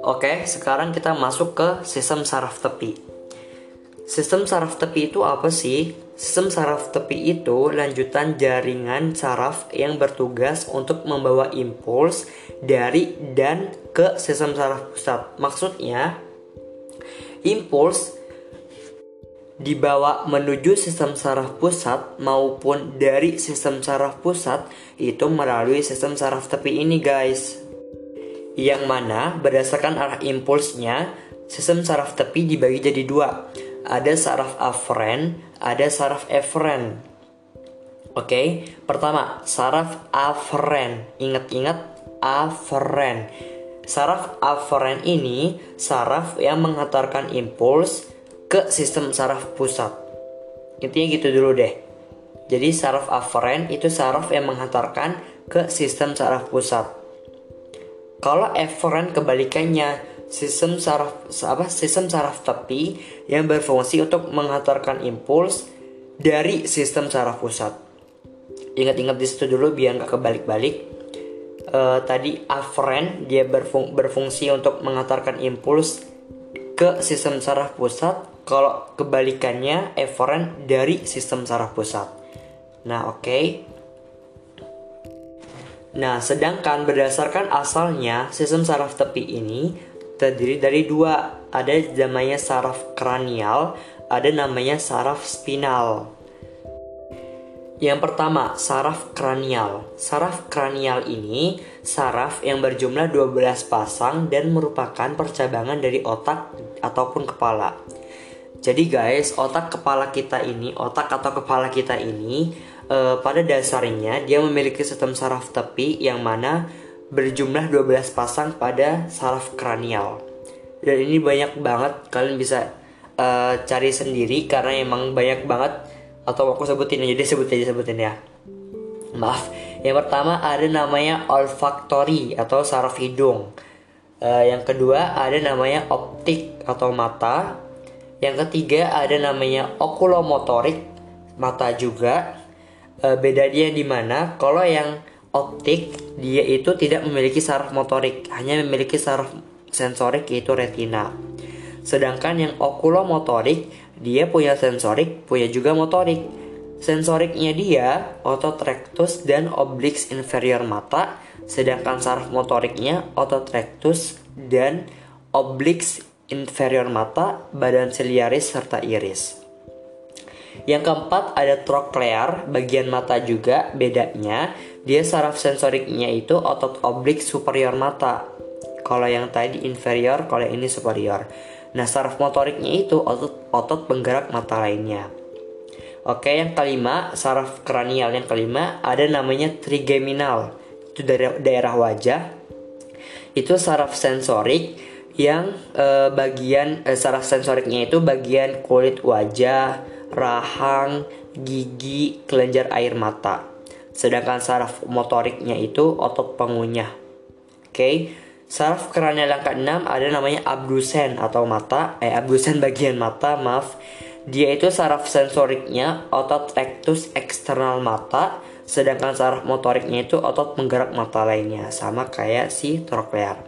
Oke, sekarang kita masuk ke sistem saraf tepi. Sistem saraf tepi itu apa sih? Sistem saraf tepi itu lanjutan jaringan saraf yang bertugas untuk membawa impuls dari dan ke sistem saraf pusat. Maksudnya, impuls dibawa menuju sistem saraf pusat maupun dari sistem saraf pusat itu melalui sistem saraf tepi ini guys yang mana berdasarkan arah impulsnya sistem saraf tepi dibagi jadi dua ada saraf aferen ada saraf eferen oke pertama saraf aferen ingat-ingat aferen saraf aferen ini saraf yang menghantarkan impuls ke sistem saraf pusat. Intinya gitu dulu deh. Jadi saraf aferen itu saraf yang menghantarkan ke sistem saraf pusat. Kalau eferen kebalikannya, sistem saraf apa? Sistem saraf tepi yang berfungsi untuk menghantarkan impuls dari sistem saraf pusat. Ingat-ingat di situ dulu biar nggak kebalik-balik. Uh, tadi aferen dia berfung berfungsi untuk menghantarkan impuls ke sistem saraf pusat kalau kebalikannya eferen dari sistem saraf pusat. Nah, oke. Okay. Nah, sedangkan berdasarkan asalnya sistem saraf tepi ini terdiri dari dua. Ada namanya saraf kranial, ada namanya saraf spinal. Yang pertama, saraf kranial. Saraf kranial ini saraf yang berjumlah 12 pasang dan merupakan percabangan dari otak ataupun kepala. Jadi guys, otak kepala kita ini, otak atau kepala kita ini uh, pada dasarnya dia memiliki sistem saraf tepi yang mana berjumlah 12 pasang pada saraf kranial. Dan ini banyak banget kalian bisa uh, cari sendiri karena emang banyak banget atau aku sebutin aja deh sebutin aja sebutin ya. Maaf. Yang pertama ada namanya olfaktori atau saraf hidung. Uh, yang kedua ada namanya optik atau mata. Yang ketiga ada namanya okulomotorik mata juga. E, beda dia di mana? Kalau yang optik dia itu tidak memiliki saraf motorik, hanya memiliki saraf sensorik yaitu retina. Sedangkan yang okulomotorik dia punya sensorik, punya juga motorik. Sensoriknya dia otot rectus dan obliques inferior mata, sedangkan saraf motoriknya otot rectus dan obliques inferior mata, badan siliaris, serta iris. Yang keempat ada troklear, bagian mata juga bedanya dia saraf sensoriknya itu otot oblik superior mata. Kalau yang tadi inferior, kalau yang ini superior. Nah, saraf motoriknya itu otot otot penggerak mata lainnya. Oke, yang kelima, saraf kranial yang kelima ada namanya trigeminal. Itu dari daerah wajah. Itu saraf sensorik yang uh, bagian uh, saraf sensoriknya itu bagian kulit wajah, rahang, gigi, kelenjar air mata. Sedangkan saraf motoriknya itu otot pengunyah. Oke. Okay. Saraf kranial yang keenam ada namanya abdusen atau mata, eh abdusen bagian mata, maaf. Dia itu saraf sensoriknya otot rectus eksternal mata, sedangkan saraf motoriknya itu otot penggerak mata lainnya, sama kayak si troklear.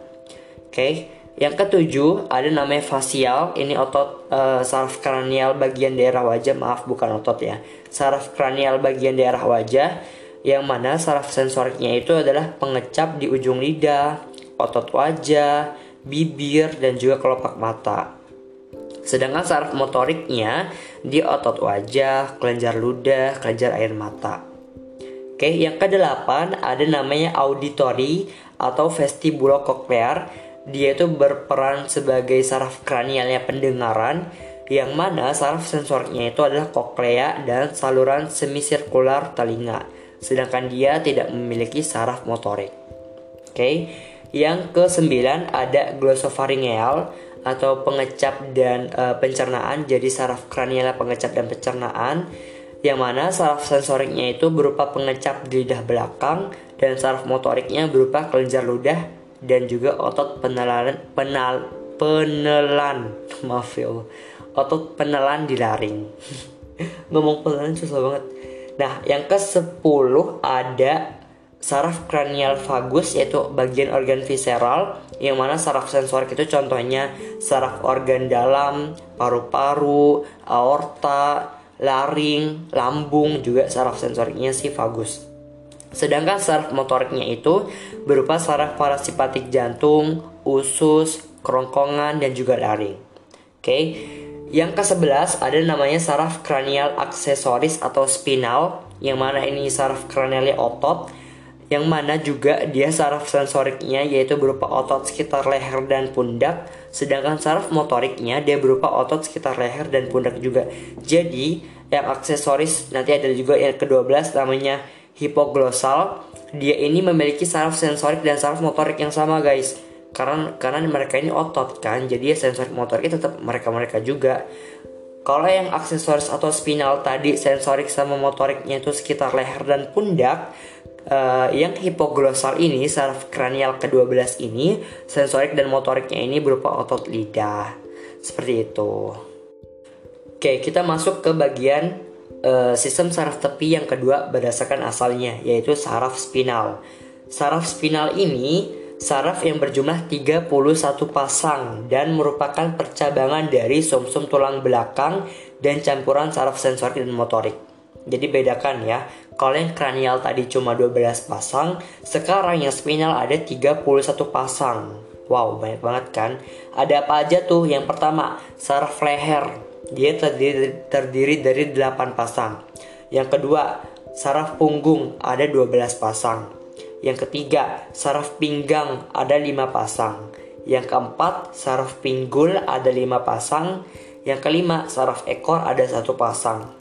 Oke. Okay. Yang ketujuh ada namanya fasial. Ini otot uh, saraf kranial bagian daerah wajah. Maaf bukan otot ya. Saraf kranial bagian daerah wajah yang mana saraf sensoriknya itu adalah pengecap di ujung lidah, otot wajah, bibir dan juga kelopak mata. Sedangkan saraf motoriknya di otot wajah, kelenjar ludah, kelenjar air mata. Oke, yang kedelapan ada namanya auditory atau vestibulococlear dia itu berperan sebagai saraf kranialnya pendengaran yang mana saraf sensornya itu adalah koklea dan saluran semisirkular telinga sedangkan dia tidak memiliki saraf motorik. Oke. Okay. Yang kesembilan ada glosopharyngeal atau pengecap dan e, pencernaan jadi saraf kranial pengecap dan pencernaan yang mana saraf sensoriknya itu berupa pengecap di lidah belakang dan saraf motoriknya berupa kelenjar ludah dan juga otot penelan penal penelan. Maaf ya Allah. Otot penelan di laring ngomong penelan susah banget. Nah yang ke 10 ada saraf kranial vagus yaitu bagian organ visceral yang mana saraf sensorik itu contohnya saraf organ dalam, paru-paru, aorta, laring, lambung juga saraf sensoriknya si vagus. Sedangkan saraf motoriknya itu berupa saraf parasimpatik jantung, usus, kerongkongan dan juga laring. Oke. Yang ke-11 ada namanya saraf kranial aksesoris atau spinal yang mana ini saraf kranialnya otot yang mana juga dia saraf sensoriknya yaitu berupa otot sekitar leher dan pundak sedangkan saraf motoriknya dia berupa otot sekitar leher dan pundak juga jadi yang aksesoris nanti ada juga yang ke-12 namanya hipoglosal dia ini memiliki saraf sensorik dan saraf motorik yang sama guys. Karena karena mereka ini otot kan? Jadi ya sensorik motoriknya tetap mereka mereka juga. Kalau yang aksesoris atau spinal tadi sensorik sama motoriknya itu sekitar leher dan pundak uh, yang hipoglosal ini saraf kranial ke-12 ini sensorik dan motoriknya ini berupa otot lidah. Seperti itu. Oke kita masuk ke bagian uh, sistem saraf tepi yang kedua berdasarkan asalnya yaitu saraf spinal saraf spinal ini saraf yang berjumlah 31 pasang dan merupakan percabangan dari sumsum -sum tulang belakang dan campuran saraf sensorik dan motorik. Jadi bedakan ya, kalau yang kranial tadi cuma 12 pasang, sekarang yang spinal ada 31 pasang. Wow, banyak banget kan? Ada apa aja tuh? Yang pertama, saraf leher. Dia terdiri, terdiri dari 8 pasang. Yang kedua, saraf punggung ada 12 pasang. Yang ketiga, saraf pinggang ada 5 pasang. Yang keempat, saraf pinggul ada 5 pasang. Yang kelima, saraf ekor ada satu pasang.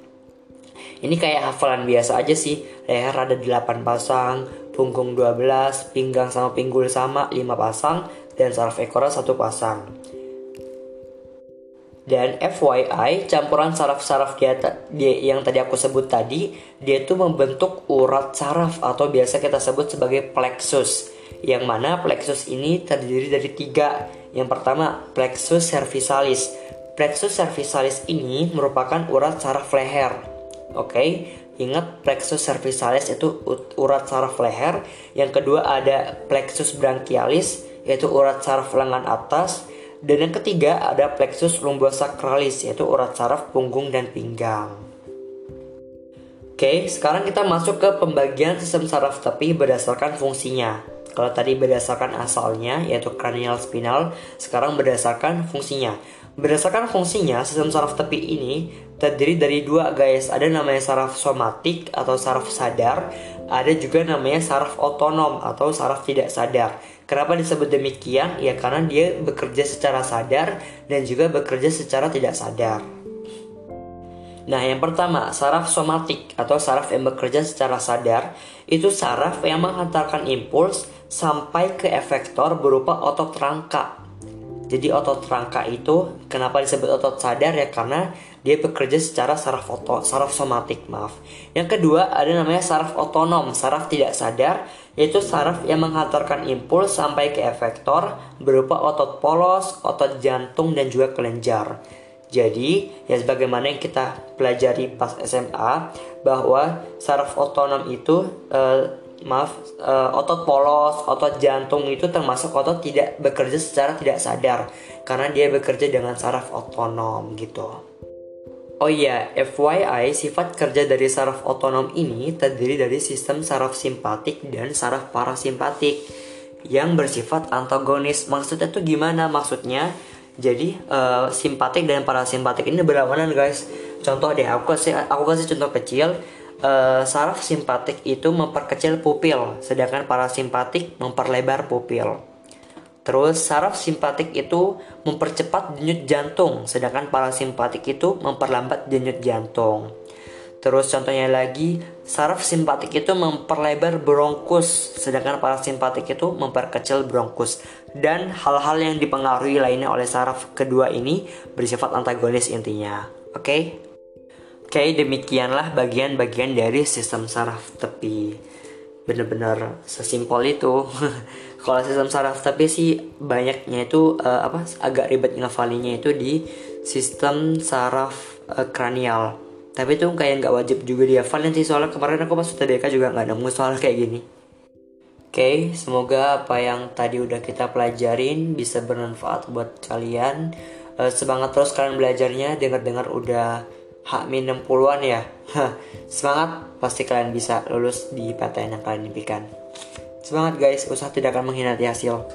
Ini kayak hafalan biasa aja sih. Leher ada 8 pasang, punggung 12, pinggang sama pinggul sama 5 pasang, dan saraf ekor satu pasang. Dan FYI, campuran saraf-saraf dia yang tadi aku sebut tadi, dia itu membentuk urat saraf atau biasa kita sebut sebagai plexus. Yang mana plexus ini terdiri dari tiga. Yang pertama, plexus cervicalis. Plexus cervicalis ini merupakan urat saraf leher Oke, okay? ingat plexus cervicalis itu urat saraf leher. Yang kedua ada plexus branchialis yaitu urat saraf lengan atas. Dan yang ketiga ada plexus lumbosacralis yaitu urat saraf punggung dan pinggang. Oke, sekarang kita masuk ke pembagian sistem saraf tepi berdasarkan fungsinya. Kalau tadi berdasarkan asalnya yaitu cranial spinal, sekarang berdasarkan fungsinya. Berdasarkan fungsinya, sistem saraf tepi ini terdiri dari dua guys. Ada namanya saraf somatik atau saraf sadar, ada juga namanya saraf otonom atau saraf tidak sadar. Kenapa disebut demikian? Ya karena dia bekerja secara sadar dan juga bekerja secara tidak sadar. Nah, yang pertama, saraf somatik atau saraf yang bekerja secara sadar itu saraf yang menghantarkan impuls sampai ke efektor berupa otot rangka jadi otot rangka itu kenapa disebut otot sadar ya karena dia bekerja secara saraf oto, saraf somatik, maaf. Yang kedua ada namanya saraf otonom, saraf tidak sadar, yaitu saraf yang menghantarkan impuls sampai ke efektor berupa otot polos, otot jantung dan juga kelenjar. Jadi, ya sebagaimana yang kita pelajari pas SMA bahwa saraf otonom itu eh, maaf uh, otot polos, otot jantung itu termasuk otot tidak bekerja secara tidak sadar karena dia bekerja dengan saraf otonom gitu. Oh iya, FYI, sifat kerja dari saraf otonom ini terdiri dari sistem saraf simpatik dan saraf parasimpatik yang bersifat antagonis. Maksudnya tuh gimana? Maksudnya jadi uh, simpatik dan parasimpatik ini berlawanan guys. Contoh deh, aku kasih aku kasih contoh kecil uh, saraf simpatik itu memperkecil pupil, sedangkan parasimpatik memperlebar pupil. Terus saraf simpatik itu mempercepat denyut jantung, sedangkan parasimpatik itu memperlambat denyut jantung. Terus contohnya lagi, saraf simpatik itu memperlebar bronkus, sedangkan parasimpatik itu memperkecil bronkus. Dan hal-hal yang dipengaruhi lainnya oleh saraf kedua ini bersifat antagonis intinya. Oke? Okay? Oke, demikianlah bagian-bagian dari sistem saraf tepi. Bener-bener sesimpel itu. Kalau sistem saraf tepi sih banyaknya itu uh, apa agak ribet ngafalinya itu di sistem saraf uh, kranial. Tapi itu kayak nggak wajib juga dia sih soalnya kemarin aku masuk TDK juga nggak nemu soal kayak gini. Oke, semoga apa yang tadi udah kita pelajarin bisa bermanfaat buat kalian. Uh, semangat terus kalian belajarnya. Dengar-dengar udah H-60-an ya. Semangat, pasti kalian bisa lulus di PTN yang kalian impikan. Semangat guys, usaha tidak akan mengkhianati hasil.